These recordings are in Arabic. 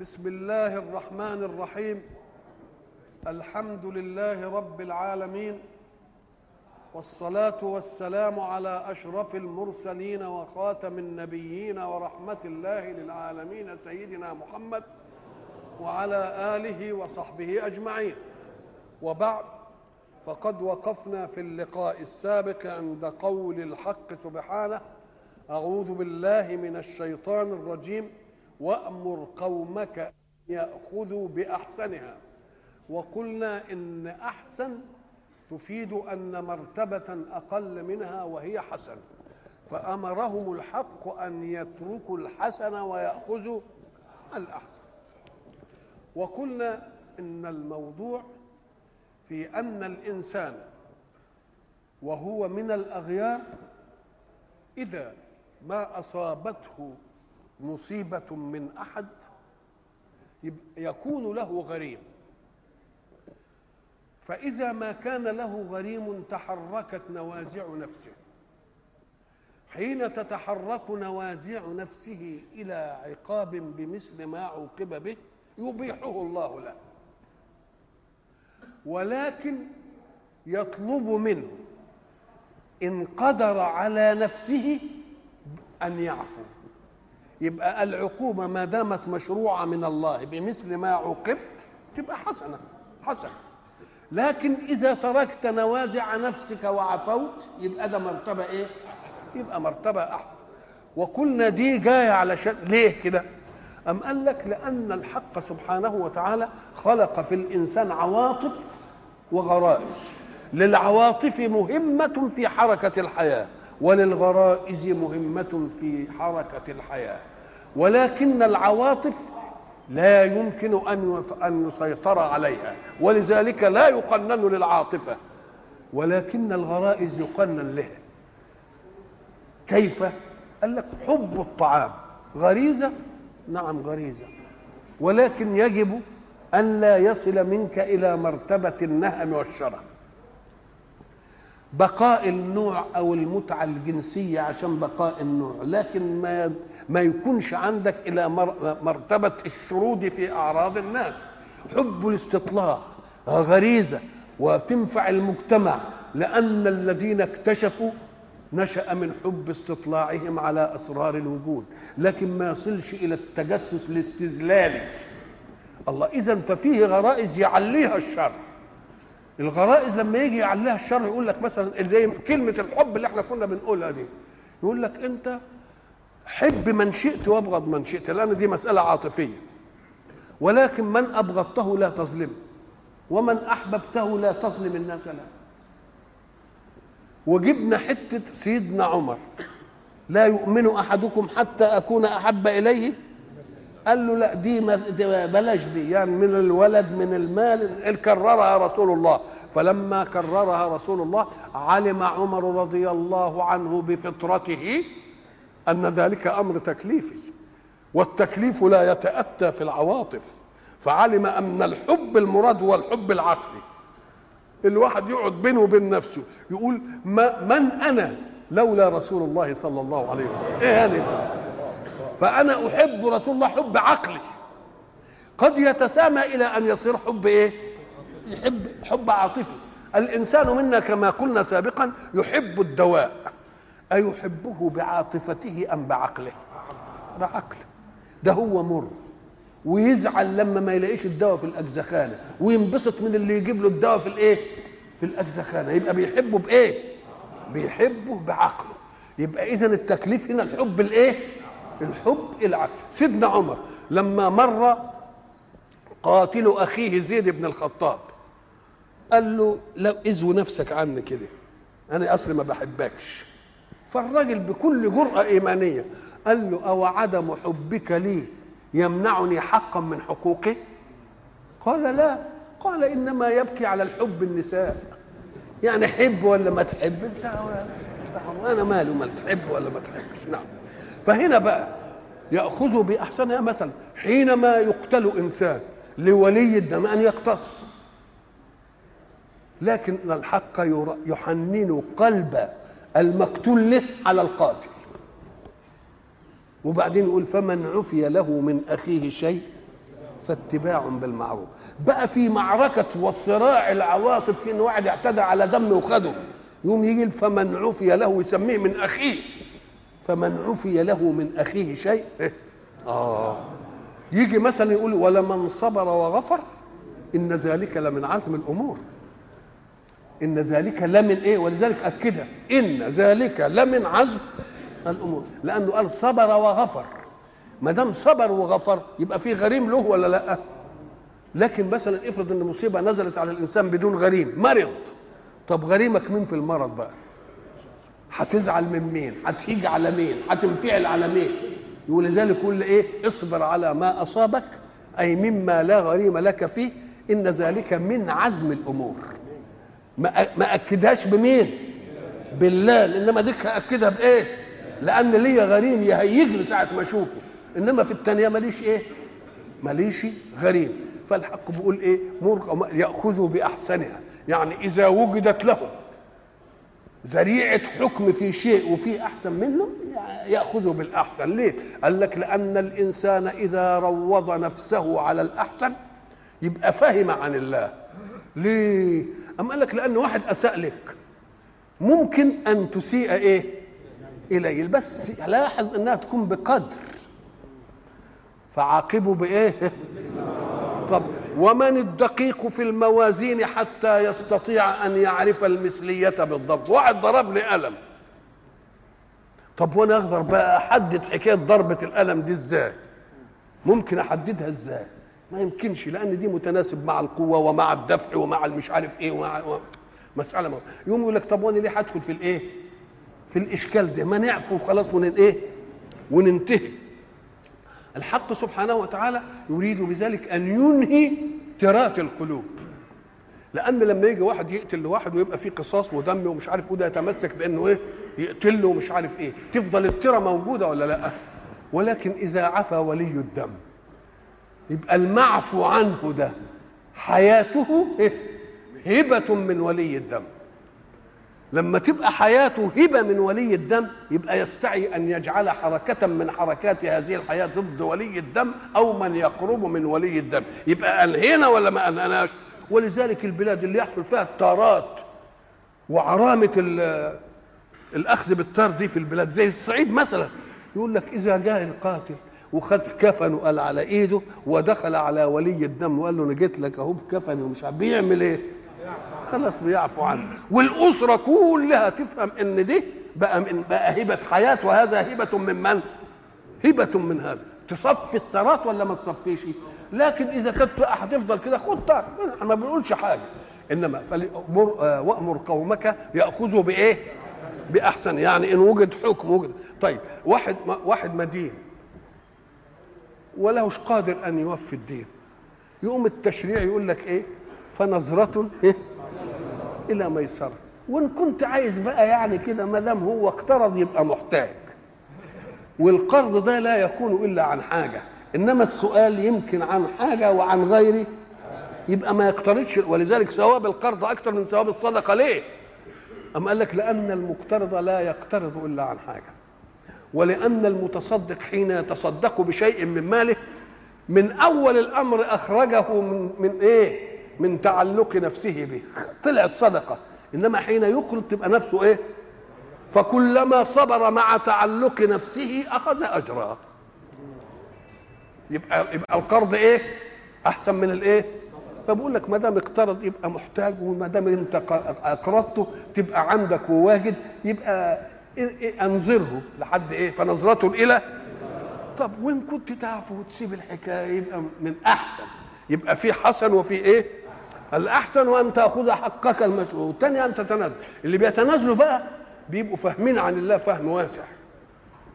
بسم الله الرحمن الرحيم. الحمد لله رب العالمين. والصلاة والسلام على أشرف المرسلين وخاتم النبيين ورحمة الله للعالمين سيدنا محمد وعلى آله وصحبه أجمعين. وبعد فقد وقفنا في اللقاء السابق عند قول الحق سبحانه أعوذ بالله من الشيطان الرجيم. وأمر قومك أن يأخذوا بأحسنها. وقلنا إن أحسن تفيد أن مرتبة أقل منها وهي حسن. فأمرهم الحق أن يتركوا الحسن ويأخذوا الأحسن. وقلنا إن الموضوع في أن الإنسان وهو من الأغيار إذا ما أصابته مصيبة من أحد يكون له غريم. فإذا ما كان له غريم تحركت نوازع نفسه. حين تتحرك نوازع نفسه إلى عقاب بمثل ما عوقب به يبيحه الله له. ولكن يطلب منه إن قدر على نفسه أن يعفو. يبقى العقوبة ما دامت مشروعة من الله بمثل ما عوقبت تبقى حسنة حسنة لكن إذا تركت نوازع نفسك وعفوت يبقى ده مرتبة إيه؟ يبقى مرتبة أحسن وقلنا دي جاية علشان ليه كده؟ أم قال لك لأن الحق سبحانه وتعالى خلق في الإنسان عواطف وغرائز للعواطف مهمة في حركة الحياة وللغرائز مهمة في حركة الحياة ولكن العواطف لا يمكن أن أن يسيطر عليها ولذلك لا يقنن للعاطفة. ولكن الغرائز يقنن لها. كيف؟ قال لك حب الطعام. غريزة؟ نعم غريزة. ولكن يجب أن لا يصل منك إلى مرتبة النهم والشرف. بقاء النوع أو المتعة الجنسية عشان بقاء النوع لكن ما ما يكونش عندك إلى مرتبة الشرود في أعراض الناس. حب الاستطلاع غريزة وتنفع المجتمع لأن الذين اكتشفوا نشأ من حب استطلاعهم على أسرار الوجود. لكن ما يصلش إلى التجسس الاستذلالي. الله اذا ففيه غرائز يعليها الشر. الغرائز لما يجي يعليها الشر يقول لك مثلا زي كلمة الحب اللي إحنا كنا بنقولها دي. يقول لك أنت حب من شئت وابغض من شئت لأن دي مسألة عاطفية. ولكن من أبغضته لا تظلمه ومن أحببته لا تظلم الناس له. وجبنا حتة سيدنا عمر لا يؤمن أحدكم حتى أكون أحب إليه؟ قال له لا دي بلاش دي يعني من الولد من المال كررها رسول الله. فلما كررها رسول الله علم عمر رضي الله عنه بفطرته أن ذلك أمر تكليفي والتكليف لا يتأتى في العواطف. فعلم أن الحب المراد هو الحب العقلي. الواحد يقعد بينه وبين نفسه يقول ما من أنا لولا رسول الله صلى الله عليه وسلم؟ إيه يعني فأنا أحب رسول الله حب عقلي. قد يتسامى إلى أن يصير حب إيه؟ يحب حب عاطفي. الإنسان منا كما قلنا سابقا يحب الدواء. أيحبه بعاطفته أم بعقله؟ بعقله ده هو مر ويزعل لما ما يلاقيش الدواء في الأجزخانة وينبسط من اللي يجيب له الدواء في الإيه؟ في الأجزخانة يبقى بيحبه بإيه؟ بيحبه بعقله يبقى إذا التكليف هنا الحب الإيه؟ الحب العقل سيدنا عمر لما مر قاتل أخيه زيد بن الخطاب قال له لو ازو نفسك عني كده أنا أصلي ما بحبكش فالراجل بكل جرأة إيمانية قال له أو عدم حبك لي يمنعني حقا من حقوقي؟ قال لا. قال إنما يبكي على الحب النساء. يعني حب ولا ما تحب؟ انت أنا ماله ما تحب ولا ما تحبش. نعم. فهنا بقى يأخذ بأحسنها مثلا حينما يقتل إنسان لولي الدم أن يقتص. لكن الحق يحنن قلب المقتول له على القاتل. وبعدين يقول فمن عفي له من أخيه شيء فاتباع بالمعروف. بقى في معركة والصراع العواطف في إن واحد اعتدى على دم وخده. يوم يجي فمن عفي له يسميه من أخيه. فمن عفي له من أخيه شيء. إيه؟ آه. يجي مثلا يقول ولمن صبر وغفر إن ذلك لمن عزم الأمور. إن ذلك لمن إيه؟ ولذلك اكدها إن ذلك لمن عزم الأمور. لأنه قال صبر وغفر. ما دام صبر وغفر يبقى في غريم له ولا لأ؟ لكن مثلا افرض إن مصيبة نزلت على الإنسان بدون غريم مرض. طب غريمك مين في المرض بقى؟ هتزعل من مين؟ هتيجي على مين؟ هتنفعل على مين؟ ولذلك يقول إيه؟ اصبر على ما أصابك أي مما لا غريم لك فيه إن ذلك من عزم الأمور. ما أكدهاش بمين؟ بالله. إنما ديك هاكدها بإيه؟ لأن ليا غريم يهيج لي ساعة ما أشوفه. إنما في الثانية ماليش إيه؟ ماليش غريم. فالحق بيقول إيه؟ مر ياخذوا بأحسنها. يعني إذا وجدت له ذريعة حكم في شيء وفي أحسن منه يأخذه بالأحسن. ليه؟ قال لك لأن الإنسان إذا روض نفسه على الأحسن يبقى فهم عن الله. ليه؟ أم قال لك لأن واحد أساء لك. ممكن أن تسيء إيه؟ إليه. بس لاحظ أنها تكون بقدر. فعاقبه بإيه؟ طب ومن الدقيق في الموازين حتى يستطيع أن يعرف المثلية بالضبط؟ واحد ضرب لي قلم. طب وأنا أقدر بقى أحدد حكاية ضربة القلم دي إزاي؟ ممكن أحددها إزاي؟ ما يمكنش لأن دي متناسب مع القوة ومع الدفع ومع المش عارف إيه ومع مسألة ما. يوم يقول لك طب وأنا ليه هدخل في الإيه؟ في الإشكال ده؟ ما نعفو وخلاص ون إيه؟ وننتهي. الحق سبحانه وتعالى يريد بذلك أن ينهي تراث القلوب. لأن لما يجي واحد يقتل لواحد ويبقى فيه قصاص ودم ومش عارف وده يتمسك بأنه إيه؟ يقتله ومش عارف إيه. تفضل الترى موجودة ولا لأ؟ ولكن إذا عفى ولي الدم. يبقى المعفو عنه ده حياته؟ هبة. من ولي الدم. لما تبقى حياته هبة من ولي الدم يبقى يستعي أن يجعل حركة من حركات هذه الحياة ضد ولي الدم أو من يقرب من ولي الدم. يبقى انهينا ولا ما انهناش ولذلك البلاد اللي يحصل فيها التارات وعرامة الأخذ بالتار دي في البلاد زي الصعيد مثلا يقول لك إذا جاء القاتل وخد كفن وقال على ايده ودخل على ولي الدم وقال له أنا جيت لك اهو بكفن ومش عارف بيعمل إيه. خلاص بيعفو عنه. والاسره كلها تفهم ان دي بقى من بقى هبه حياه وهذا هبه من من؟ هبه من هذا. تصفي الثرات ولا ما تصفيش؟ لكن إذا كنت هتفضل كده خد طار ما بنقولش حاجة. إنما فلأمر آه وأمر قومك يأخذوا بإيه؟ بأحسن. يعني إن وجد حكم وجد. طيب واحد واحد مدين. ولهش قادر أن يوفي الدين يقوم التشريع يقول لك إيه؟ فنظرة إيه؟ إلى ميسرة وإن كنت عايز بقى يعني كده ما دام هو اقترض يبقى محتاج والقرض ده لا يكون إلا عن حاجة إنما السؤال يمكن عن حاجة وعن غيره يبقى ما يقترضش ولذلك ثواب القرض أكثر من ثواب الصدقة ليه؟ أم قال لك لأن المقترض لا يقترض إلا عن حاجة ولأن المتصدق حين يتصدق بشيء من ماله من أول الأمر أخرجه من, من إيه؟ من تعلق نفسه به. طلعت صدقة. إنما حين يخرج تبقى نفسه إيه؟ فكلما صبر مع تعلق نفسه أخذ أجرا. يبقى يبقى القرض إيه؟ أحسن من الإيه؟ فبقول لك ما دام اقترض يبقى محتاج وما دام انت أقرضته تبقى عندك وواجد يبقى إيه أنظره لحد إيه؟ فنظرته إلى طب وإن كنت تعفو وتسيب الحكاية يبقى من أحسن. يبقى في حسن وفي إيه؟ الأحسن أن تأخذ حقك المشروع. والثاني أن تتنازل. اللي بيتنازلوا بقى بيبقوا فاهمين عن الله فهم واسع.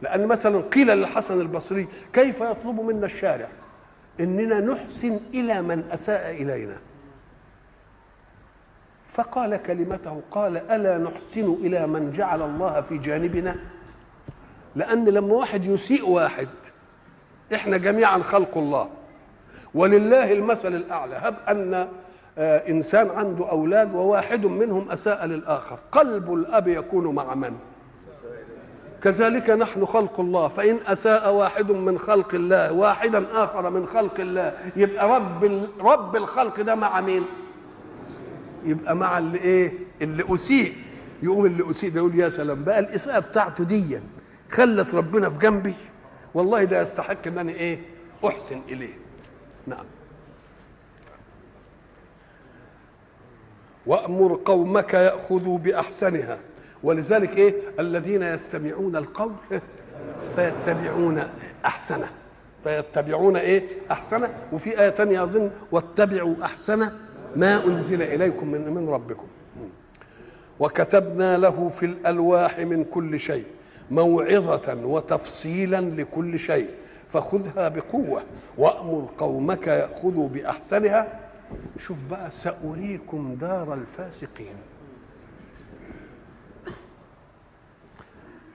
لأن مثلا قيل للحسن البصري كيف يطلب منا الشارع؟ إننا نحسن إلى من أساء إلينا. فقال كلمته قال ألا نحسن إلى من جعل الله في جانبنا؟ لأن لما واحد يسيء واحد إحنا جميعا خلق الله. ولله المثل الأعلى. هب أن إنسان عنده أولاد وواحد منهم أساء للآخر. قلب الأب يكون مع من؟ كذلك نحن خلق الله. فإن أساء واحد من خلق الله واحدا آخر من خلق الله يبقى رب رب الخلق ده مع مين؟ يبقى مع اللي إيه؟ اللي أسيء. يقوم اللي أسيء ده يقول يا سلام بقى الإساءة بتاعته دي خلت ربنا في جنبي. والله ده يستحق إن أنا إيه؟ أحسن إليه. نعم. وأمر قومك يأخذوا بأحسنها. ولذلك إيه؟ الذين يستمعون القول فيتبعون أحسنه. فيتبعون إيه؟ أحسنه. وفي آية تانية أظن واتبعوا أحسنه. ما أنزل إليكم من من ربكم. وكتبنا له في الألواح من كل شيء موعظة وتفصيلا لكل شيء. فخذها بقوة وأمر قومك ياخذوا بأحسنها. شوف بقى سأريكم دار الفاسقين.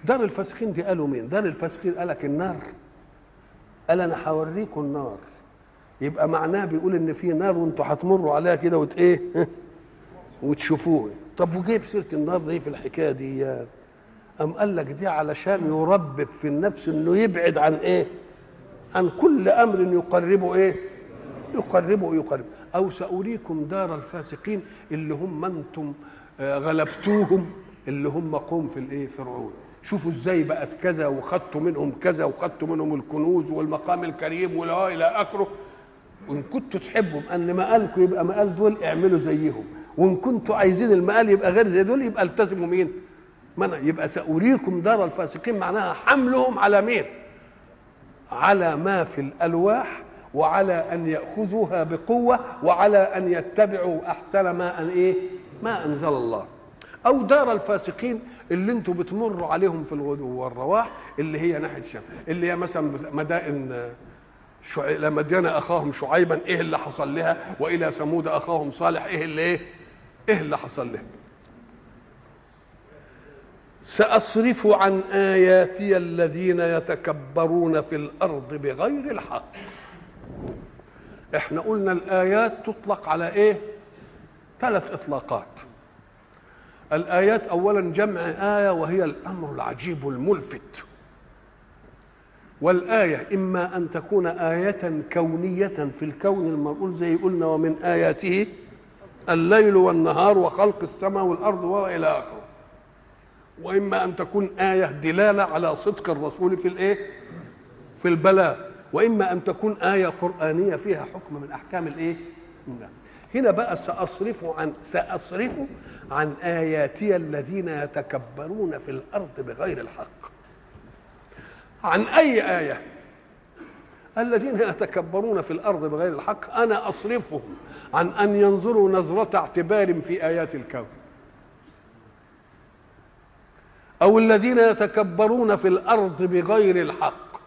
دار الفاسقين دي قالوا مين؟ دار الفاسقين قالك النار. قال أنا هوريكم النار. يبقى معناه بيقول إن في نار وأنتوا هتمروا عليها كده وت إيه؟ وتشوفوه طب وجيب سيرة النار دي في الحكاية دي أم قال لك دي علشان يربب في النفس إنه يبعد عن إيه؟ عن كل أمر يقربه إيه؟ يقربه يقرب أو سأريكم دار الفاسقين اللي هم أنتم غلبتوهم اللي هم قوم في الإيه؟ فرعون شوفوا إزاي بقت كذا وخدتوا منهم كذا وخدتوا منهم الكنوز والمقام الكريم ولا إلى آخره وإن كنتوا تحبوا أن مقالكم يبقى مقال دول اعملوا زيهم وإن كنتوا عايزين المقال يبقى غير زي دول يبقى التزموا مين؟ منع يبقى سأريكم دار الفاسقين معناها حملهم على مين؟ على ما في الألواح وعلى أن يأخذوها بقوة وعلى أن يتبعوا أحسن ما أن إيه؟ ما أنزل الله أو دار الفاسقين اللي أنتوا بتمروا عليهم في الغدو والرواح اللي هي ناحية الشام اللي هي مثلا مدائن شعي... لمدين أخاهم شعيبا إيه اللي حصل لها؟ وإلى ثمود أخاهم صالح إيه اللي إيه؟ إيه اللي حصل لها سأصرف عن آياتي الذين يتكبرون في الأرض بغير الحق. إحنا قلنا الآيات تطلق على إيه؟ ثلاث إطلاقات. الآيات أولا جمع آية وهي الأمر العجيب الملفت. والآية إما أن تكون آية كونية في الكون المرؤول زي قلنا ومن آياته الليل والنهار وخلق السماء والأرض وإلى آخره وإما أن تكون آية دلالة على صدق الرسول في الإيه؟ في البلاغ وإما أن تكون آية قرآنية فيها حكم من أحكام الإيه؟ هنا بقى سأصرف عن سأصرف عن آياتي الذين يتكبرون في الأرض بغير الحق عن أي آية؟ الذين يتكبرون في الأرض بغير الحق أنا أصرفهم عن أن ينظروا نظرة اعتبار في آيات الكون. أو الذين يتكبرون في الأرض بغير الحق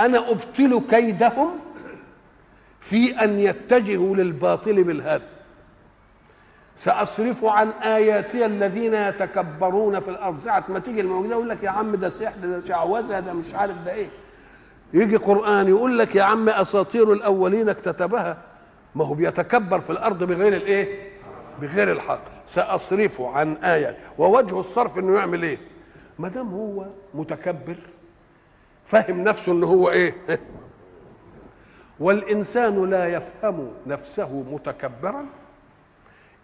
أنا أبطل كيدهم في أن يتجهوا للباطل بالهدم سأصرف عن آياتي الذين يتكبرون في الأرض ساعة ما تيجي الموجودة يقول لك يا عم ده سحر ده شعوذة ده مش عارف ده إيه يجي قرآن يقول لك يا عم أساطير الأولين اكتتبها ما هو بيتكبر في الأرض بغير الإيه؟ بغير الحق سأصرف عن آيات ووجه الصرف إنه يعمل إيه؟ ما دام هو متكبر فهم نفسه إن هو إيه؟ والإنسان لا يفهم نفسه متكبرا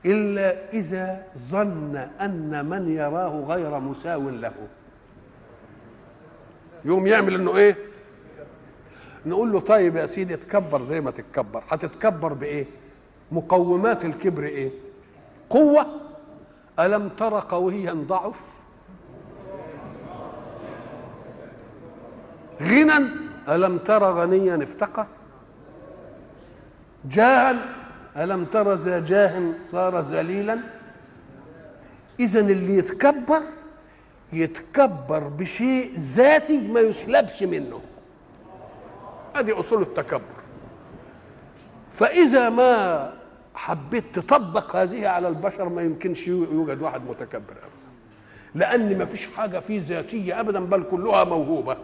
إلا إذا ظن أن من يراه غير مساو له. يوم يعمل إنه إيه؟ نقول له طيب يا سيدي اتكبر زي ما تتكبر. هتتكبر بإيه؟ مقومات الكبر إيه؟ قوة. ألم تر قويا ضعف؟ غنى. ألم تر غنيا افتقر؟ جاها ألم تر ذا جاه صار ذليلا؟ إذا اللي يتكبر يتكبر بشيء ذاتي ما يسلبش منه. هذه أصول التكبر. فإذا ما حبيت تطبق هذه على البشر ما يمكنش يوجد واحد متكبر. أبدا لأن ما فيش حاجة فيه ذاتية أبدا بل كلها موهوبة.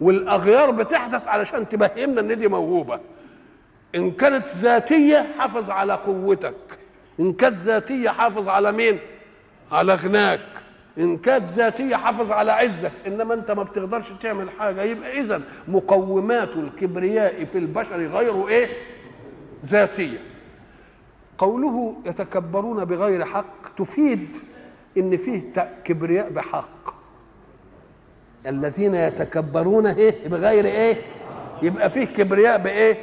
والأغيار بتحدث علشان تبهمنا إن دي موهوبة. إن كانت ذاتية حافظ على قوتك. إن كانت ذاتية حافظ على مين؟ على غناك إن كانت ذاتية حافظ على عزك. إنما أنت ما بتقدرش تعمل حاجة. يبقى اذا مقومات الكبرياء في البشر غير إيه؟ ذاتية. قوله يتكبرون بغير حق تفيد إن فيه كبرياء بحق. الذين يتكبرون إيه؟ بغير إيه؟ يبقى فيه كبرياء بإيه؟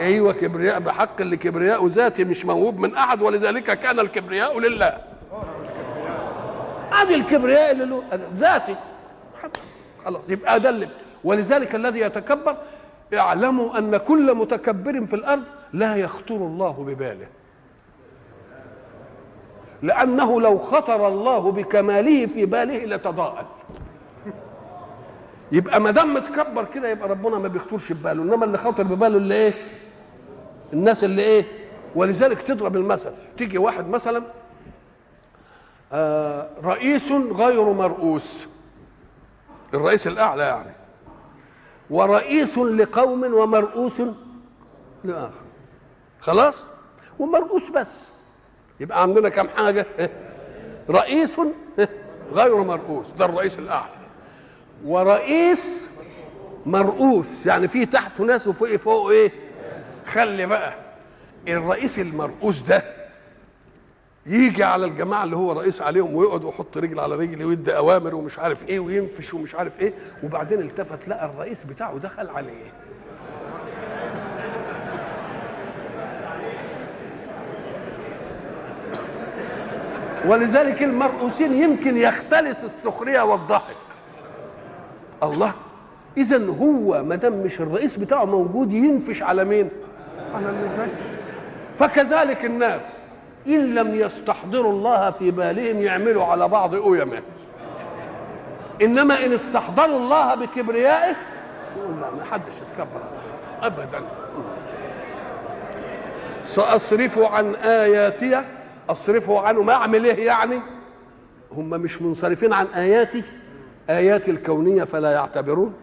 أيوه كبرياء بحق اللي كبرياء ذاتي مش موهوب من أحد ولذلك كان الكبرياء لله. ادي الكبرياء اللي له ذاتي. خلاص يبقى ده ولذلك الذي يتكبر اعلموا أن كل متكبر في الأرض لا يخطر الله بباله. لأنه لو خطر الله بكماله في باله لتضاءل. يبقى ما دام متكبر كده يبقى ربنا ما بيخطرش بباله. إنما اللي خاطر بباله اللي إيه؟ الناس اللي إيه ولذلك تضرب المثل. تيجي واحد مثلا آه رئيس غير مرؤوس. الرئيس الأعلى يعني. ورئيس لقوم ومرؤوس لآخر. خلاص؟ ومرؤوس بس. يبقى عندنا كم حاجة؟ رئيس غير مرؤوس. ده الرئيس الأعلى. ورئيس مرؤوس. يعني في تحته ناس وفوق فوق إيه؟ خلي بقى الرئيس المرؤوس ده يجي على الجماعة اللي هو رئيس عليهم ويقعد ويحط رجل على رجل ويدي أوامر ومش عارف إيه وينفش ومش عارف إيه وبعدين التفت لقى الرئيس بتاعه دخل عليه. ولذلك المرؤوسين يمكن يختلس السخرية والضحك. الله اذا هو ما دام مش الرئيس بتاعه موجود ينفش على مين؟ على اللي فكذلك الناس إن لم يستحضروا الله في بالهم يعملوا على بعض أيمة إنما إن استحضروا الله بكبريائه يقول لا ما حدش يتكبر ابدا. سأصرف عن آياتي أصرف عنه ما اعمل إيه يعني. هم مش منصرفين عن آياتي آياتي الكونية فلا يعتبرون.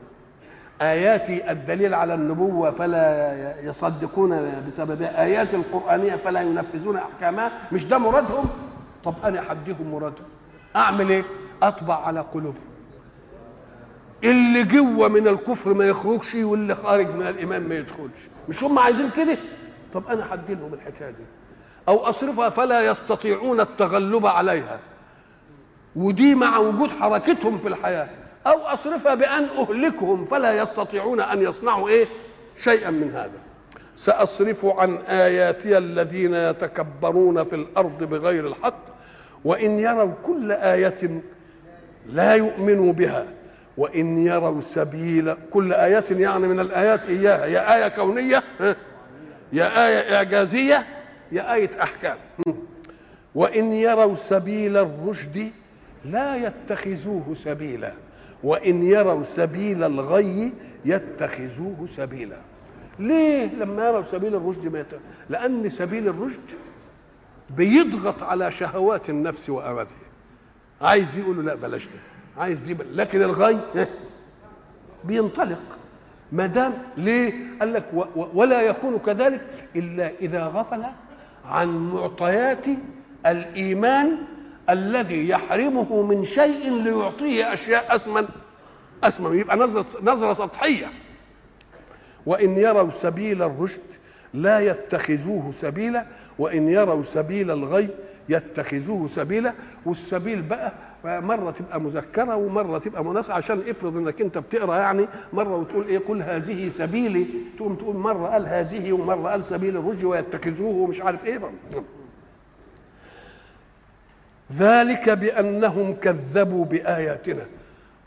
آياتي الدليل على النبوة فلا يصدقون بسببها. آيات القرآنية فلا ينفذون أحكامها. مش ده مرادهم؟ طب أنا حديهم مرادهم. أعمل إيه؟ أطبع على قلوبهم. اللي جوة من الكفر ما يخرجش واللي خارج من الإيمان ما يدخلش. مش هم عايزين كده؟ طب أنا حدي لهم الحكاية دي. أو أصرفها فلا يستطيعون التغلب عليها. ودي مع وجود حركتهم في الحياة. أو أصرفها بأن أهلكهم فلا يستطيعون أن يصنعوا إيه؟ شيئا من هذا. سأصرف عن آياتي الذين يتكبرون في الأرض بغير الحق وإن يروا كل آية لا يؤمنوا بها وإن يروا سبيل كل آية يعني من الآيات إياها. يا آية كونية يا آية إعجازية يا آية أحكام. وإن يروا سبيل الرشد لا يتخذوه سبيلا. وإن يروا سبيل الغي يتخذوه سبيلا. ليه لما يروا سبيل الرشد ما يتخذ لأن سبيل الرشد بيضغط على شهوات النفس وأماتها عايز يقولوا لا بلاش ده. عايز دي بل. لكن الغي بينطلق. ما دام ليه؟ قال لك و ولا يكون كذلك إلا إذا غفل عن معطيات الإيمان الذي يحرمه من شيء ليعطيه أشياء أسمن أسمن يبقى نظرة نظرة سطحية. وإن يروا سبيل الرشد لا يتخذوه سبيلا وإن يروا سبيل الغي يتخذوه سبيلا. والسبيل بقى مرة تبقى مذكرة ومرة تبقى مناسبه عشان افرض إنك أنت بتقرأ يعني مرة وتقول إيه قل هذه سبيلي تقوم تقول مرة قال هذه ومرة قال سبيل الرشد ويتخذوه ومش عارف إيه. ذلك بأنهم كذبوا بآياتنا.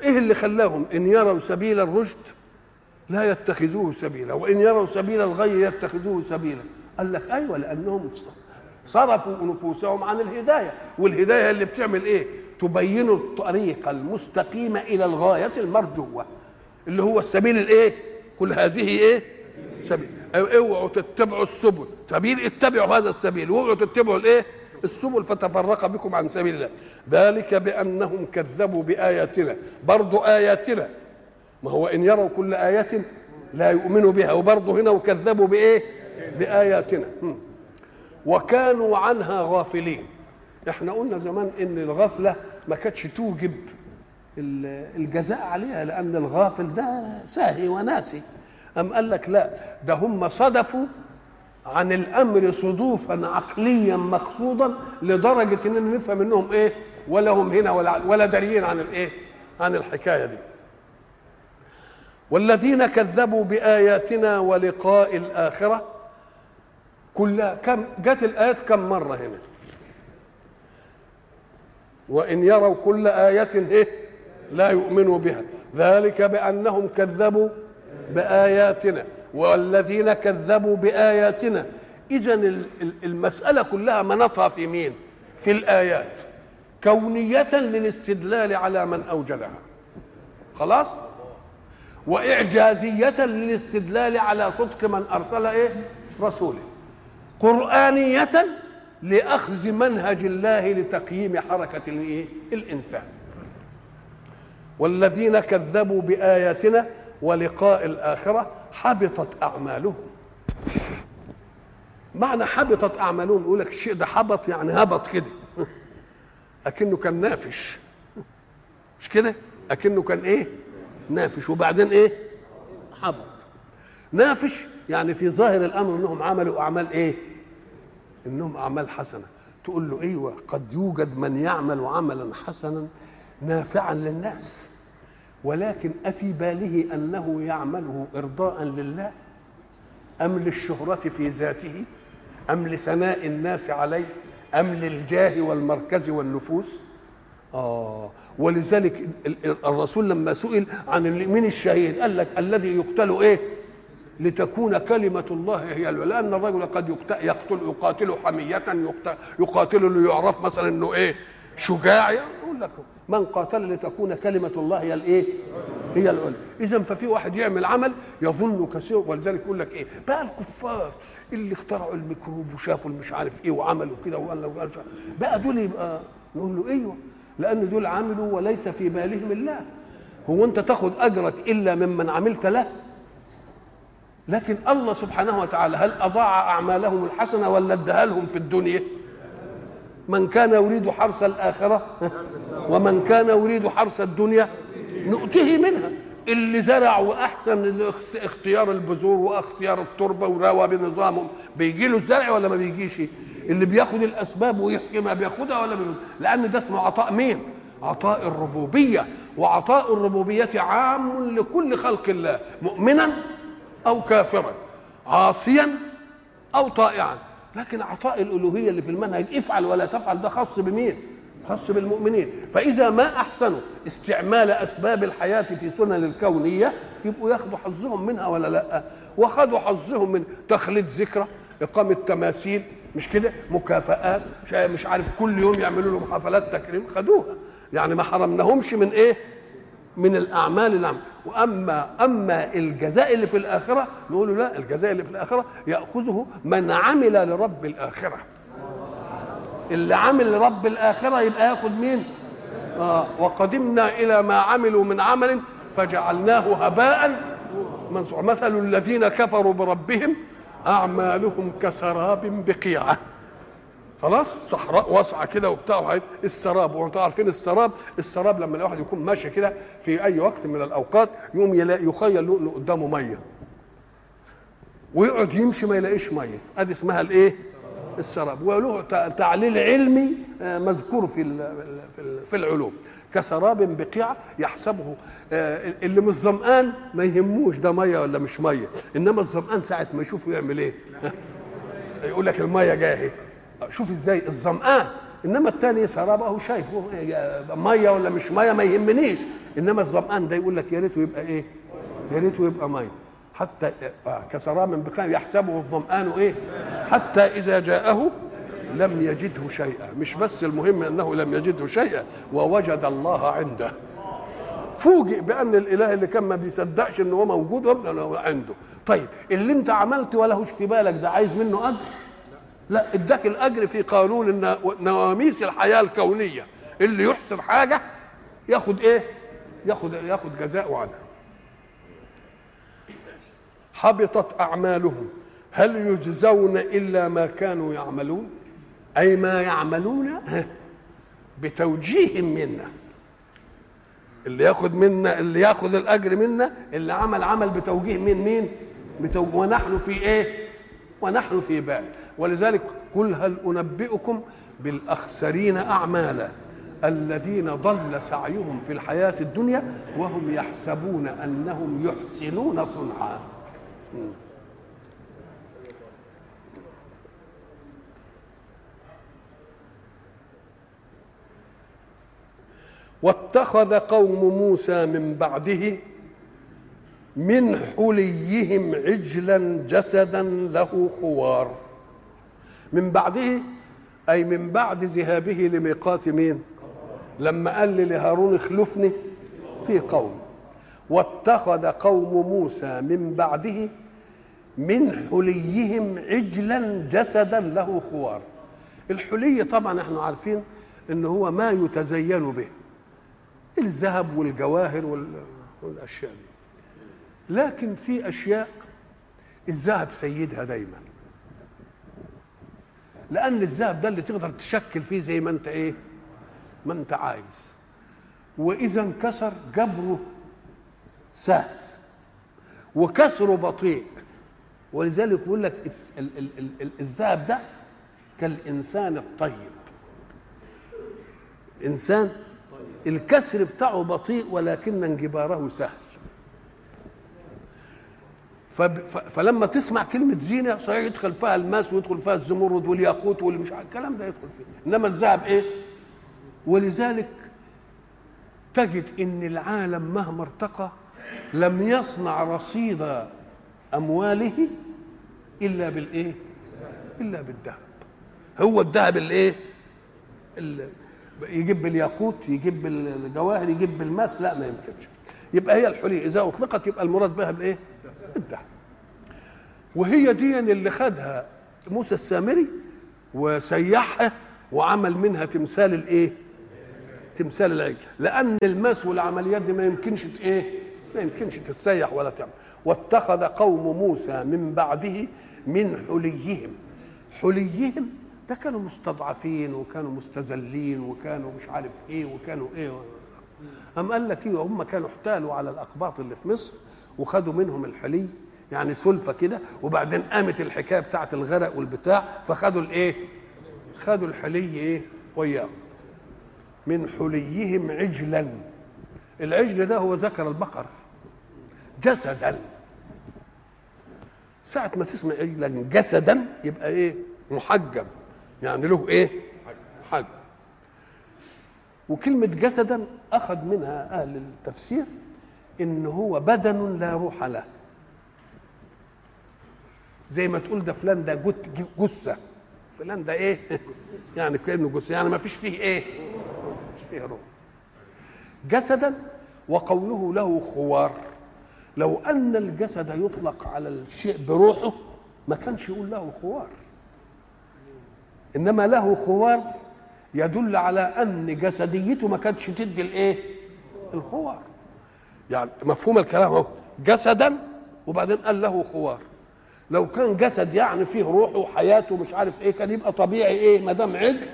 إيه اللي خلاهم؟ إن يروا سبيل الرشد لا يتخذوه سبيلا وإن يروا سبيل الغي يتخذوه سبيلا. قال لك أيوه لأنهم صرفوا نفوسهم عن الهداية. والهداية اللي بتعمل إيه؟ تبين الطريق المستقيم إلى الغاية المرجوة اللي هو السبيل الإيه؟ كل هذه إيه؟ سبيل. اوعوا تتبعوا السبل. سبيل اتبعوا هذا السبيل؟ وأوعوا تتبعوا الإيه؟ السبل فتفرق بكم عن سبيل الله. ذلك بأنهم كذبوا بآياتنا. برضو آياتنا. ما هو إن يروا كل آية لا يؤمنوا بها. وبرضه هنا وكذبوا بإيه؟ بآياتنا. وكانوا عنها غافلين. إحنا قلنا زمان إن الغفلة ما كانتش توجب الجزاء عليها لأن الغافل ده ساهي وناسي. أم قال لك لا ده هم صدفوا عن الأمر صدوفا عقليا مقصودا لدرجة إننا نفهم منهم إيه؟ ولا هم هنا ولا ولا داريين عن الإيه؟ عن الحكاية دي. والذين كذبوا بآياتنا ولقاء الآخرة كلها كم جت الآيات كم مرة هنا؟ وإن يروا كل آية إيه؟ لا يؤمنوا بها. ذلك بأنهم كذبوا بآياتنا. والذين كذبوا بآياتنا. اذا المسألة كلها منطها في مين؟ في الآيات. كونية للاستدلال على من أوجدها. خلاص؟ وإعجازية للاستدلال على صدق من أرسل إيه؟ رسوله. قرآنية لأخذ منهج الله لتقييم حركة الايه الإنسان. والذين كذبوا بآياتنا ولقاء الآخرة حبطت أعمالهم. معنى حبطت أعمالهم يقول لك الشيء ده حبط يعني هبط كده. أكنه كان نافش. مش كده؟ أكنه كان إيه؟ نافش. وبعدين إيه؟ حبط. نافش يعني في ظاهر الأمر إنهم عملوا أعمال إيه؟ إنهم أعمال حسنة. تقول له أيوه قد يوجد من يعمل عملا حسنا نافعا للناس. ولكن أفي باله أنه يعمله إرضاء لله؟ أم للشهرة في ذاته؟ أم لثناء الناس عليه؟ أم للجاه والمركز والنفوس؟ آه ولذلك الرسول لما سئل عن من الشهيد؟ قال لك الذي يقتل إيه؟ لتكون كلمة الله هي لأن الرجل قد يقتل يقاتل حمية يقاتل ليعرف مثلا إنه إيه؟ شجاع. يقول لك من قاتل لتكون كلمة الله هي الإيه؟ هي العليا إذا ففي واحد يعمل عمل يظن كثير ولذلك يقول لك إيه؟ بقى الكفار اللي اخترعوا الميكروب وشافوا المش عارف إيه وعملوا كده وقال بقى دول يبقى نقول له أيوه لأن دول عملوا وليس في بالهم الله. هو أنت تاخذ أجرك إلا ممن عملت له؟ لكن الله سبحانه وتعالى هل أضاع أعمالهم الحسنة ولا ادها لهم في الدنيا؟ من كان يريد حرث الآخرة ومن كان يريد حرث الدنيا نؤته منها. اللي زرع وأحسن اختيار البذور واختيار التربة وروى بنظامهم بيجي له الزرع ولا ما بيجيش؟ اللي بياخد الأسباب ويحكي ما بياخدها ولا بياخد. لأن ده اسمه عطاء مين؟ عطاء الربوبية. وعطاء الربوبية عام لكل خلق الله مؤمنا أو كافرا عاصيا أو طائعا. لكن عطاء الألوهية اللي في المنهج افعل ولا تفعل ده خاص بمين؟ خاص بالمؤمنين. فإذا ما أحسنوا استعمال أسباب الحياة في سنن الكونية يبقوا ياخدوا حظهم منها ولا لأ؟ وخدوا حظهم من تخليد ذكرى إقامة تماثيل مش كده؟ مكافآت مش عارف كل يوم يعملوا لهم حفلات تكريم خدوها. يعني ما حرمناهمش من إيه؟ من الأعمال اللي عمل. وأما أما الجزاء اللي في الآخرة نقول لا الجزاء اللي في الآخرة يأخذه من عمل لرب الآخرة. اللي عمل لرب الآخرة يبقى يأخذ مين؟ آه وقدمنا إلى ما عملوا من عمل فجعلناه هباء منصورا مثل الذين كفروا بربهم أعمالهم كسراب بقيعة. خلاص؟ صحراء واسعة كده وبتاع السراب وانتوا عارفين السراب. السراب لما الواحد يكون ماشي كده في أي وقت من الأوقات يقوم يخيل له قدامه مية. ويقعد يمشي ما يلاقيش مية. أدي اسمها الإيه؟ السراب. وله تعليل علمي مذكور في في العلوم. كسراب بقيعة يحسبه. اللي مش ظمآن ما يهموش ده مية ولا مش مية. إنما الظمآن ساعة ما يشوفه يعمل إيه؟ يقول لك المية جاية شوف إزاي الظمآن. انما الثاني سراب اهو شايف مية ولا مش مية ما يهمنيش. انما الظمآن ده يقول لك يا ريته يبقى إيه؟ يا ريته يبقى مية. حتى كسراب بقيع يحسبه الظمآن إيه؟ حتى إذا جاءه لم يجده شيئا. مش بس المهم أنه لم يجده شيئا ووجد الله عنده. فوجئ بأن الإله اللي كان ما بيصدقش إن هو موجود عنده. طيب اللي أنت عملت ولهوش في بالك ده عايز منه أجر؟ لا اداك الأجر في قانون نواميس الحياة الكونية. اللي يحسن حاجة ياخد إيه؟ ياخد ياخد جزاء عنها. حبطت أعمالهم. هل يجزون إلا ما كانوا يعملون؟ أي ما يعملون بتوجيه منا. اللي ياخد منا اللي ياخد الأجر منا اللي عمل عمل بتوجيه من مين؟ بتوجيه ونحن في إيه؟ ونحن في بال ولذلك قل هل أنبئكم بالأخسرين أعمالا الذين ضل سعيهم في الحياة الدنيا وهم يحسبون أنهم يحسنون صنعا. واتخذ قوم موسى من بعده من حليهم عجلا جسدا له خوار. من بعده أي من بعد ذهابه لميقات مين؟ لما قال لهارون اخلفني في قوم. واتخذ قوم موسى من بعده من حليهم عجلا جسدا له خوار. الحلي طبعا إحنا عارفين ان هو ما يتزين به. الذهب والجواهر والأشياء دي. لكن في أشياء الذهب سيدها دايما. لأن الذهب ده اللي تقدر تشكل فيه زي ما أنت إيه؟ ما أنت عايز. وإذا انكسر جبره سهل. وكسره بطيء. ولذلك يقول لك الذهب ده كالإنسان الطيب. إنسان الكسر بتاعه بطيء ولكن انجباره سهل. فلما تسمع كلمة زينة صحيح يدخل فيها الماس ويدخل فيها الزمرد والياقوت والمش الكلام ده يدخل فيه إنما الذهب إيه؟ ولذلك تجد إن العالم مهما ارتقى لم يصنع رصيد أمواله إلا بالإيه؟ إلا بالذهب هو الذهب الإيه؟ يجيب بالياقوت يجيب بالجواهر يجيب بالماس لا ما يمكنش يبقى هي الحلي. إذا أطلقت يبقى المراد بها بالايه الذهب وهي دي اللي خدها موسى السامري وسيحها وعمل منها تمثال الإيه؟ تمثال العجل. لأن الماس والعمليات دي ما يمكنش إيه؟ ما يمكنش تتسيح ولا تعمل. واتخذ قوم موسى من بعده من حليهم. حليهم ده كانوا مستضعفين وكانوا مستذلين وكانوا مش عارف إيه وكانوا إيه أم قال لك إيه؟ هم كانوا احتالوا على الأقباط اللي في مصر وخدوا منهم الحلي يعني سلفة كده وبعدين قامت الحكاية بتاعت الغرق والبتاع فخدوا الإيه؟ خدوا الحلي إيه؟ وياهم من حليهم عجلا. العجل ده هو ذكر البقر جسدا. ساعة ما تسمع عجلا جسدا يبقى إيه؟ محجم يعني له إيه؟ حجم وكلمة جسدا أخذ منها أهل التفسير إن هو بدن لا روح له. زي ما تقول ده فلان ده جثة. فلان ده إيه؟ يعني كأنه جثة. يعني ما فيش فيه إيه؟ مش فيه روح. جسدا وقوله له خوار. لو أن الجسد يطلق على الشيء بروحه ما كانش يقول له خوار. إنما له خوار يدل على أن جسديته ما كانتش تدي الإيه؟ الخوار. يعني مفهوم الكلام أهو. جسدا وبعدين قال له خوار. لو كان جسد يعني فيه روح وحياته مش عارف إيه كان يبقى طبيعي إيه؟ ما دام عجل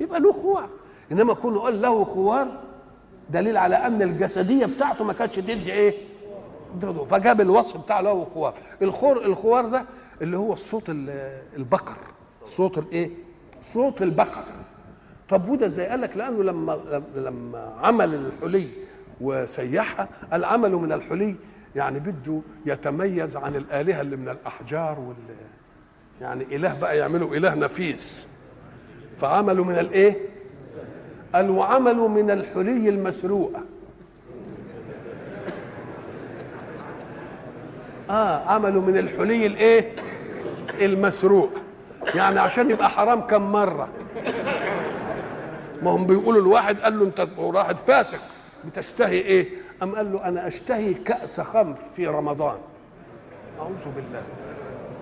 يبقى له خوار. إنما كونه قال له خوار دليل على أن الجسدية بتاعته ما كانتش تدي إيه؟ فجاب الوصف بتاع له خوار. الخور الخوار ده اللي هو الصوت البقر. صوت الإيه؟ صوت البقر. طب وده زي قال لك لأنه لما لما عمل الحلي وسيحها العمل من الحلي يعني بده يتميز عن الآلهة اللي من الأحجار وال يعني إله بقى يعملوا إله نفيس. فعملوا من الإيه؟ قال وعملوا من الحلي المسروقة. آه عملوا من الحلي الإيه؟ المسروق. يعني عشان يبقى حرام كم مرة؟ ما هم بيقولوا الواحد قال له انت واحد فاسق بتشتهي إيه؟ أم قال له أنا أشتهي كأس خمر في رمضان. أعوذ بالله.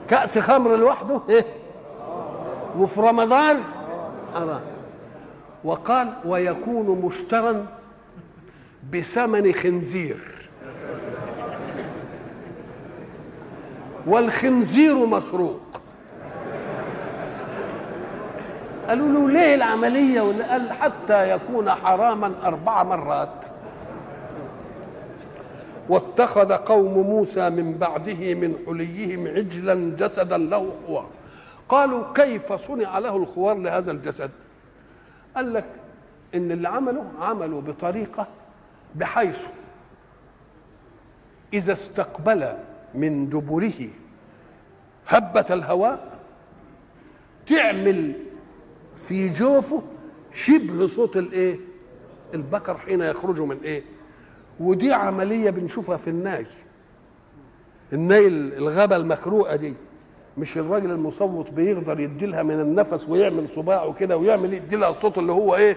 كأس خمر لوحده؟ إيه؟ وفي رمضان؟ حرام. وقال ويكون مشترا بثمن خنزير. والخنزير مسروق. قالوا له ليه العملية قال حتى يكون حراما أربع مرات. واتخذ قوم موسى من بعده من حليهم عجلا جسدا له خوار قالوا كيف صنع له الخوار لهذا الجسد؟ قال لك إن اللي عمله عملوا بطريقة بحيث إذا استقبل من دبره هبة الهواء تعمل في جوفه شبه صوت الايه؟ البقر حين يخرج من إيه؟ ودي عملية بنشوفها في الناي الناي الغابة المخروقة دي مش الراجل المصوت بيقدر يدي لها من النفس ويعمل صباعه كده ويعمل يدي لها الصوت اللي هو إيه؟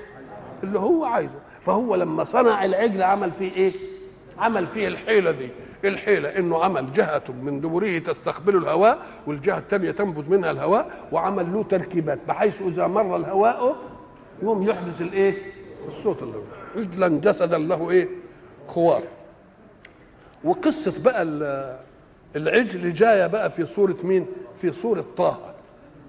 اللي هو عايزه. فهو لما صنع العجل عمل فيه إيه؟ عمل فيه الحيلة دي. الحيلة إنه عمل جهة من دبره تستقبل الهواء والجهة الثانية تنفذ منها الهواء وعمل له تركيبات بحيث إذا مر الهواء يقوم يحدث الإيه؟ الصوت اللي عجلا جسدا له إيه؟ خوار. وقصة بقى العجل جاية بقى في صورة مين؟ في صورة طه.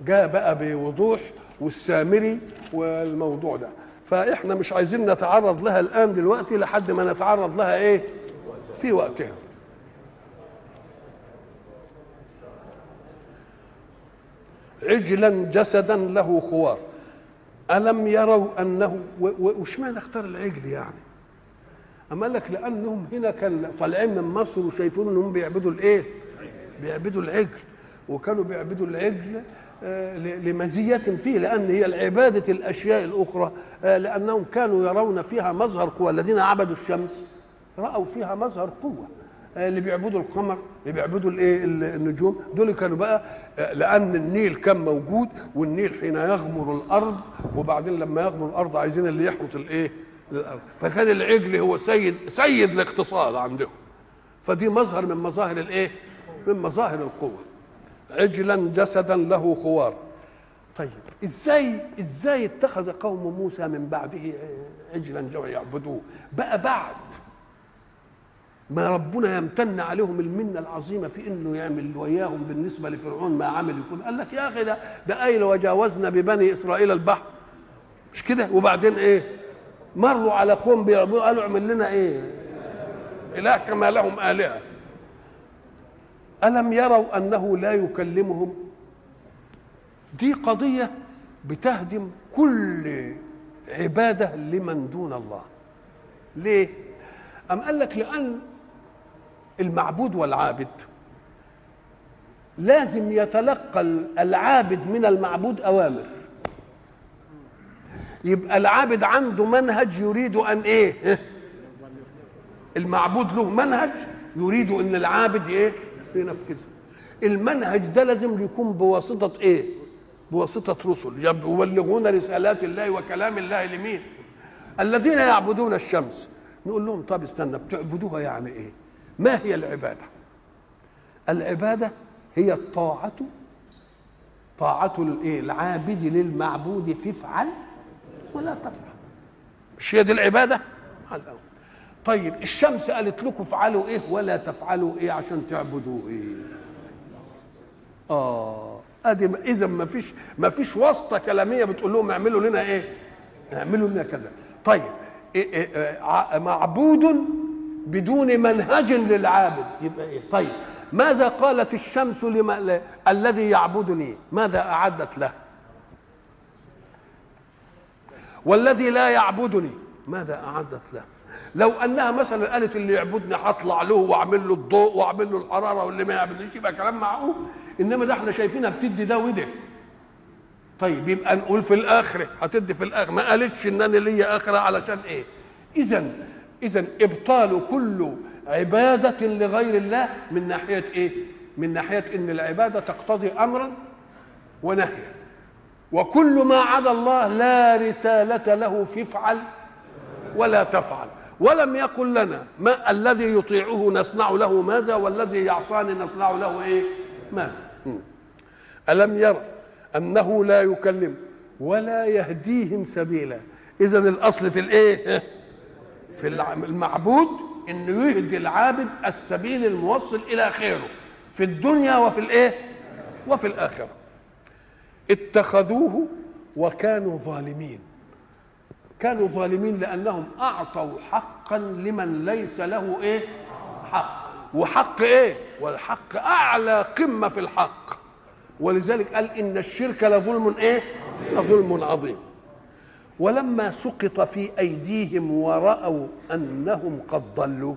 جاء بقى بوضوح والسامري والموضوع ده. فإحنا مش عايزين نتعرض لها الآن دلوقتي لحد ما نتعرض لها إيه؟ في وقتها. عجلا جسدا له خوار. ألم يروا أنه وش معنى اختار العجل يعني؟ أما لك لأنهم هنا كان طالعين من مصر وشايفين أنهم بيعبدوا الإيه؟ بيعبدوا العجل. وكانوا بيعبدوا العجل لمزية فيه لأن هي العبادة الأشياء الأخرى لأنهم كانوا يرون فيها مظهر قوة. الذين عبدوا الشمس رأوا فيها مظهر قوة. اللي بيعبدوا القمر اللي بيعبدوا الايه النجوم دول كانوا بقى لأن النيل كان موجود والنيل حين يغمر الأرض وبعدين لما يغمر الأرض عايزين اللي يحرط الإيه؟ الأرض. فكان العجل هو سيد سيد الاقتصاد عندهم. فدي مظهر من مظاهر الإيه؟ من مظاهر القوة. عجلا جسدا له خوار. طيب إزاي إزاي اتخذ قوم موسى من بعده عجلا جو يعبدوه؟ بقى بعد. ما ربنا يمتن عليهم المنة العظيمة في إنه يعمل وياهم بالنسبة لفرعون ما عمل يكون. قال لك يا أخي ده ده قايل وجاوزنا ببني إسرائيل البحر. مش كده؟ وبعدين إيه؟ مروا على قوم بيعبدوا قالوا اعمل لنا إيه؟ إله كما لهم آلهة. ألم يروا أنه لا يكلمهم؟ دي قضية بتهدم كل عبادة لمن دون الله. ليه؟ أم قال لك لأن المعبود والعابد. لازم يتلقى العابد من المعبود أوامر. يبقى العابد عنده منهج يريد أن إيه؟ المعبود له منهج يريد أن العابد إيه؟ ينفذه. المنهج ده لازم يكون بواسطة إيه؟ بواسطة رسل. يبلغون رسالات الله وكلام الله لمين؟ الذين يعبدون الشمس. نقول لهم طب استنى بتعبدوها يعني إيه؟ ما هي العبادة؟ العبادة هي الطاعة طاعة الايه العابد للمعبود في افعل ولا تفعل. مش هي دي العبادة؟ طيب الشمس قالت لكم افعلوا إيه ولا تفعلوا إيه عشان تعبدوا إيه؟ آه أدي اذا ما فيش ما فيش واسطة كلامية بتقول لهم اعملوا لنا إيه؟ اعملوا لنا كذا. طيب معبود بدون منهج للعابد. يبقى إيه؟ طيب ماذا قالت الشمس لما الذي يعبدني؟ ماذا أعدت له؟ والذي لا يعبدني ماذا أعدت له؟ لو أنها مثلا قالت اللي يعبدني هطلع له وأعمل له الضوء وأعمل له الحرارة واللي ما يعملش يبقى كلام معقول. إنما ده إحنا شايفينها بتدي ده وده. طيب يبقى نقول في الآخرة هتدي في الآخرة. ما قالتش إن أنا ليا آخرة علشان إيه؟ اذا اذا إبطال كل عبادة لغير الله من ناحية إيه؟ من ناحية إن العبادة تقتضي أمرا ونهيا. وكل ما عدا الله لا رسالة له في افعل ولا تفعل. ولم يقل لنا ما الذي يطيعه نصنع له ماذا والذي يعصاني نصنع له إيه؟ ماذا. ألم يرى أنه لا يكلم ولا يهديهم سبيلا. اذا الأصل في الإيه؟ في المعبود إنه يهدي العابد السبيل الموصل إلى خيره في الدنيا وفي الإيه؟ وفي الآخرة. اتخذوه وكانوا ظالمين. كانوا ظالمين لأنهم أعطوا حقا لمن ليس له إيه؟ حق. وحق إيه؟ والحق أعلى قمة في الحق. ولذلك قال إن الشرك لظلم إيه؟ لظلم عظيم. ولما سقط في أيديهم ورأوا أنهم قد ضلوا.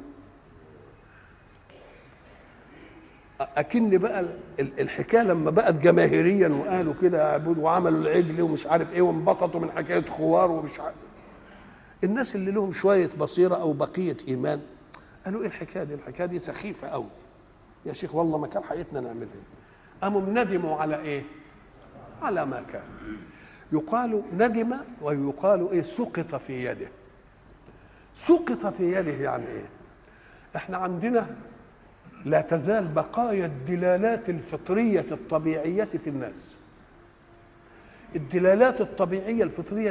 أكن بقى الحكاية لما بقت جماهيريا وقالوا كده اعبدوا وعملوا العجل ومش عارف إيه وانبسطوا من حكاية خوار ومش عارف الناس اللي لهم شوية بصيرة أو بقية إيمان قالوا إيه الحكاية دي؟ الحكاية دي سخيفة قوي يا شيخ والله ما كان حقيقتنا نعملها. قاموا ندموا على إيه؟ على ما كان. يقال ندم ويقال إيه سقط في يده. سقط في يده يعني إيه؟ إحنا عندنا لا تزال بقايا الدلالات الفطرية الطبيعية في الناس. الدلالات الطبيعية الفطرية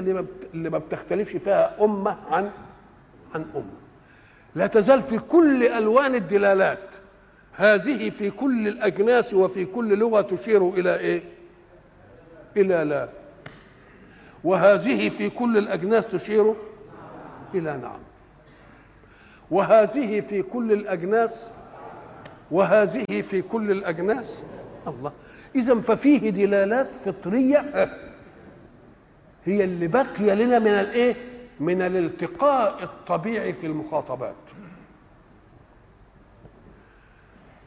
اللي ما بتختلفش فيها أمة عن عن أمة لا تزال في كل ألوان الدلالات. هذه في كل الأجناس وفي كل لغة تشير إلى إيه؟ إلى لا. وهذه في كل الأجناس تشير إلى نعم. وهذه في كل الأجناس وهذه في كل الأجناس الله. إذا ففيه دلالات فطرية هي اللي بقي لنا من الإيه؟ من الالتقاء الطبيعي في المخاطبات.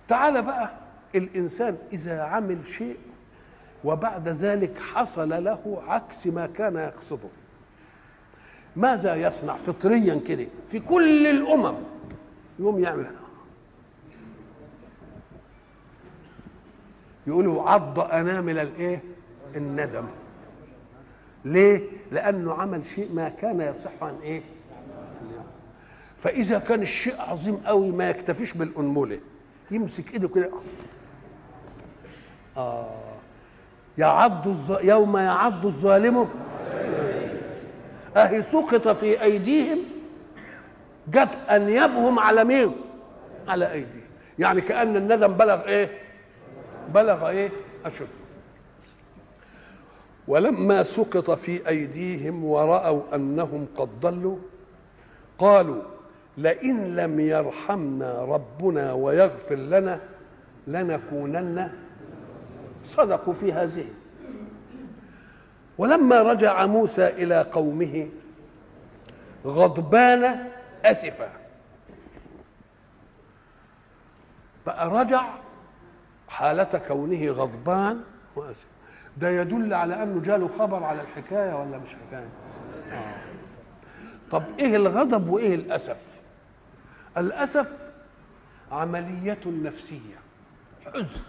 تعال بقى الإنسان إذا عمل شيء وبعد ذلك حصل له عكس ما كان يقصده. ماذا يصنع فطريا كده؟ في كل الأمم يوم يعمل يقولوا عض أنامل الإيه؟ الندم. ليه؟ لأنه عمل شيء ما كان يصح عن إيه؟ فإذا كان الشيء عظيم قوي ما يكتفيش بالأنملة يمسك إيده كده. آه. يعض الظ... يوم يعض الظالم. أهي سقط في أيديهم. جت انيابهم على مين؟ على أيديهم. يعني كأن الندم بلغ إيه؟ بلغ إيه؟ أشد. ولما سقط في أيديهم ورأوا أنهم قد ضلوا قالوا لئن لم يرحمنا ربنا ويغفر لنا لنكونن صدقوا في هذه. ولما رجع موسى إلى قومه غضبان أسفا. بقى رجع حالة كونه غضبان واسف ده يدل على أنه جاله خبر على الحكاية ولا مش حكاية؟ آه. طب إيه الغضب وإيه الأسف؟ الأسف عملية نفسية حزن.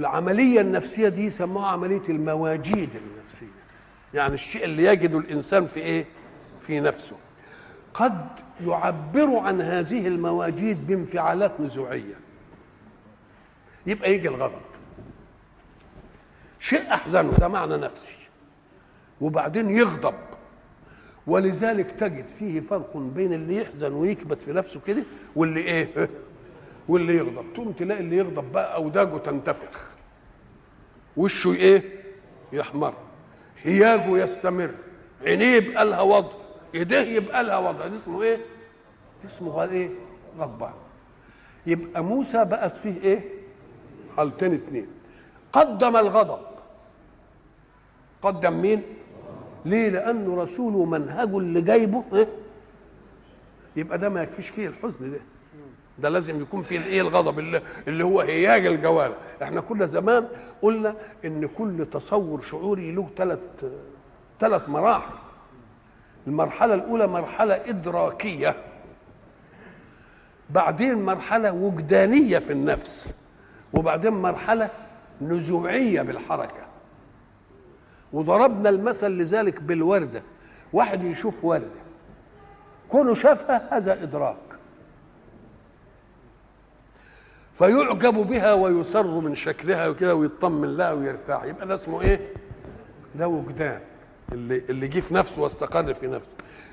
العملية النفسية دي سموها عملية المواجيد النفسية. يعني الشيء اللي يجد الإنسان في إيه؟ في نفسه. قد يعبر عن هذه المواجيد بانفعالات نزوعية. يبقى يجي الغضب. شيء احزنه ده معنى نفسي. وبعدين يغضب. ولذلك تجد فيه فرق بين اللي يحزن ويكبت في نفسه كده واللي إيه؟ واللي يغضب. تقوم تلاقي اللي يغضب بقى اوداجه تنتفخ. وشه إيه؟ يحمر. هياجه يستمر. عينيه يبقى لها وضع. إيديه يبقى لها وضع. ده اسمه إيه؟ اسمه إيه؟ غضبان يبقى موسى بقت فيه إيه؟ حالتين اتنين. قدم الغضب. قدم مين؟ ليه؟ لأنه رسوله منهجه اللي جايبه إيه؟ يبقى ده ما يكفيش فيه الحزن ده. ده لازم يكون فيه الايه الغضب اللي, اللي هو هياج الجوارح. إحنا كل زمان قلنا إن كل تصور شعوري له ثلاث ثلاث مراحل. المرحلة الأولى مرحلة إدراكية. بعدين مرحلة وجدانية في النفس. وبعدين مرحلة نزوعية بالحركة. وضربنا المثل لذلك بالوردة. واحد يشوف وردة. كونه شافها هذا إدراك. فيعجب بها ويسر من شكلها وكده ويطمن لها ويرتاح. يبقى ده اسمه إيه؟ ده وجدان. اللي اللي جه في نفسه واستقر في نفسه.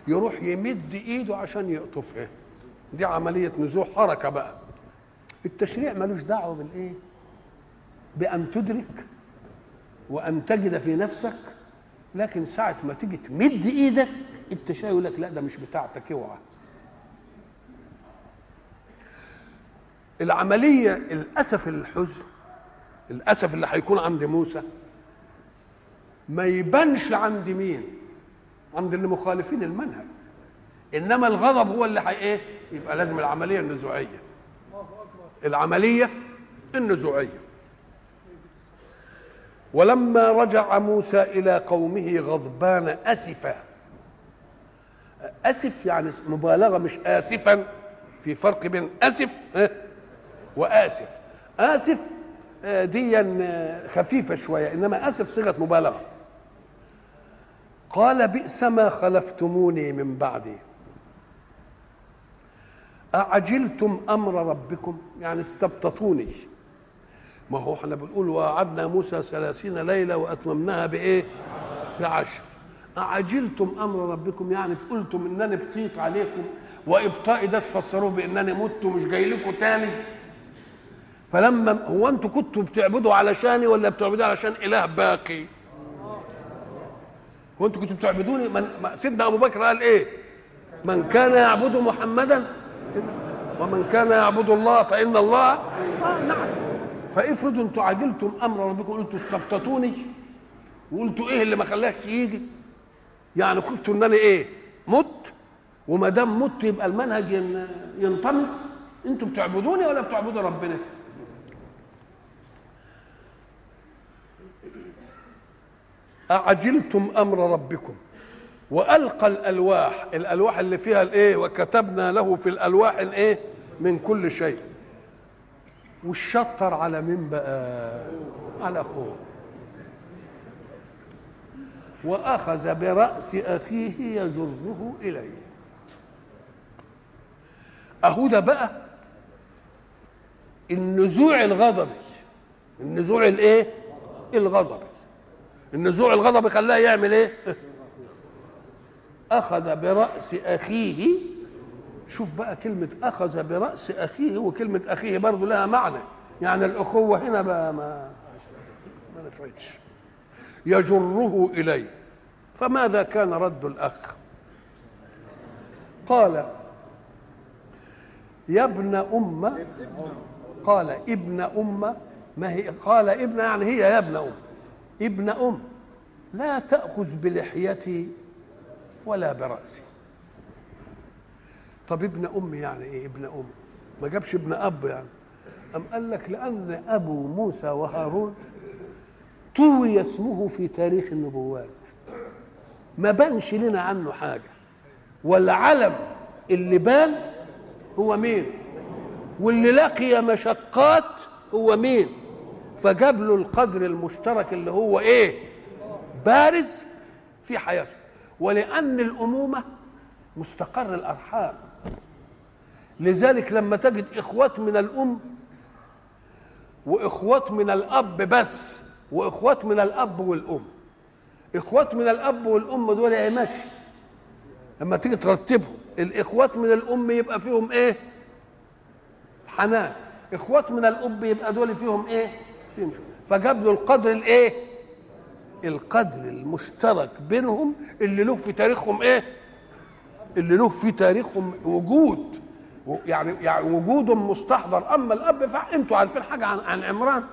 يروح يمد إيده عشان يقطفها دي عملية نزوع حركة بقى. التشريع ملوش دعوة بالإيه؟ بأن تدرك وأن تجد في نفسك لكن ساعة ما تيجي تمد إيدك التشاي يقول لك لا ده مش بتاعتك اوعى. العملية الاسف الحزن الاسف اللي هيكون عند موسى ما يبانش عند مين؟ عند اللي مخالفين المنهج. إنما الغضب هو اللي إيه؟ يبقى لازم العملية النزوعية. العملية النزوعية. ولما رجع موسى إلى قومه غضبان آسفا آسف يعني مبالغة مش اسفا في فرق بين آسف وآسف. آسف دي خفيفة شوية إنما آسف صيغة مبالغة. قال بئس ما خلفتموني من بعدي. أعجلتم أمر ربكم؟ يعني استبطتوني ما هو إحنا بنقول وعدنا موسى ثلاثين ليلة وأتممناها بإيه؟ بعشر. أعجلتم أمر ربكم؟ يعني قلتم إنني بطيت عليكم وإبطائي ده تفسروه بإنني مت ومش جاي لكم تاني. فلما هو أنتوا كنتوا بتعبدوا علشاني ولا بتعبدوا علشان إله باقي؟ وانتوا كنتوا بتعبدوني؟ من سيدنا أبو بكر قال إيه؟ من كان يعبد محمدا ومن كان يعبد الله فإن الله آه نعم فافرضوا أنتوا عجلتم أمر ربكم قلتوا استبطتوني وقلتوا إيه اللي ما خلاش يجي؟ يعني خفتوا إن أنا إيه؟ مت؟ وما دام مت يبقى المنهج ينطمس. أنتوا بتعبدوني ولا بتعبدوا ربنا؟ أعجلتم أمر ربكم؟ وألقى الألواح الألواح اللي فيها الإيه؟ وكتبنا له في الألواح الإيه؟ من كل شيء. والشطر على مين بقى على أخوه. وأخذ برأس أخيه يجره إليه. أهو ده بقى النزوع الغضبي. النزوع الإيه؟ الغضبي النزوع الغضب خلاه يعمل إيه؟ أخذ برأس أخيه. شوف بقى كلمة أخذ برأس أخيه وكلمة أخيه برضه لها معنى. يعني الأخوة هنا بقى ما ما نفعتش. يجره إليه. فماذا كان رد الأخ؟ قال يا ابن أم قال ابن أم ما هي قال ابن يعني هي يا ابن أم ابن أم لا تأخذ بلحيتي ولا برأسي. طب ابن أم يعني إيه ابن أم؟ ما جابش ابن أب يعني. أم قال لك لأن أبو موسى وهارون طوي اسمه في تاريخ النبوات. ما بانش لنا عنه حاجة. والعلم اللي بان هو مين؟ واللي لقي مشقات هو مين؟ فجاب له القدر المشترك اللي هو إيه؟ بارز في حياته. ولأن الأمومة مستقر الأرحام. لذلك لما تجد إخوات من الأم وإخوات من الأب بس وإخوات من الأب والأم. إخوات من الأب والأم دول يا ماشي. لما تيجي ترتبهم الإخوات من الأم يبقى فيهم إيه؟ حنان. إخوات من الأب يبقى دول فيهم إيه؟ فيهم فجاب له القدر الايه؟ القدر المشترك بينهم اللي له في تاريخهم إيه؟ اللي له في تاريخهم وجود. يعني يعني وجودهم مستحضر. أما الأب فانتوا عارفين حاجة عن عن عمران؟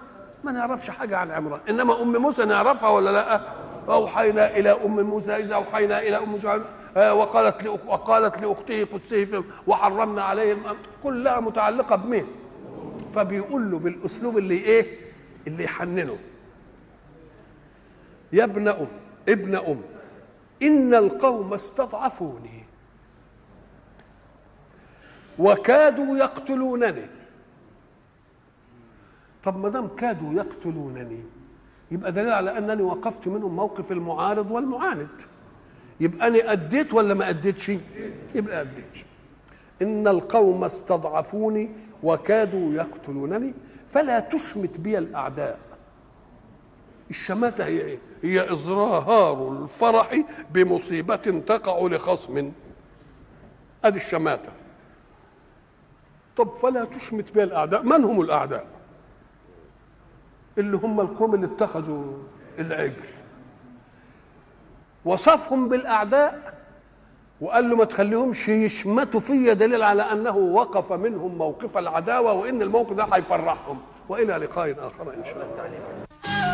ما نعرفش حاجة عن عمران. إنما أم موسى نعرفها ولا لأ؟ أوحينا إلى أم موسى إذا أوحينا إلى أم موسى وقالت لأخ... وقالت لأخته قدسه وحرمنا عليهم كلها متعلقة بمين؟ فبيقول له بالأسلوب اللي إيه؟ اللي يحننه. يا ابن أم ابن أم إن القوم استضعفوني. وكادوا يقتلونني. طب ما دام كادوا يقتلونني يبقى دليل على أنني وقفت منهم موقف المعارض والمعاند. يبقى أنا أديت ولا ما أديتش؟ يبقى أديت. إن القوم استضعفوني وكادوا يقتلونني. فلا تشمت بي الأعداء. الشماتة هي إيه؟ هي إظهار الفرح بمصيبة تقع لخصم. ادي الشماتة. طب فلا تشمت بي الأعداء. من هم الأعداء؟ اللي هم القوم اللي اتخذوا العجل. وصفهم بالأعداء وقال له ما تخليهمش يشمتوا فيا دليل على أنه وقف منهم موقف العداوة وإن الموقف ده هيفرحهم. وإلى لقاء آخر إن شاء الله.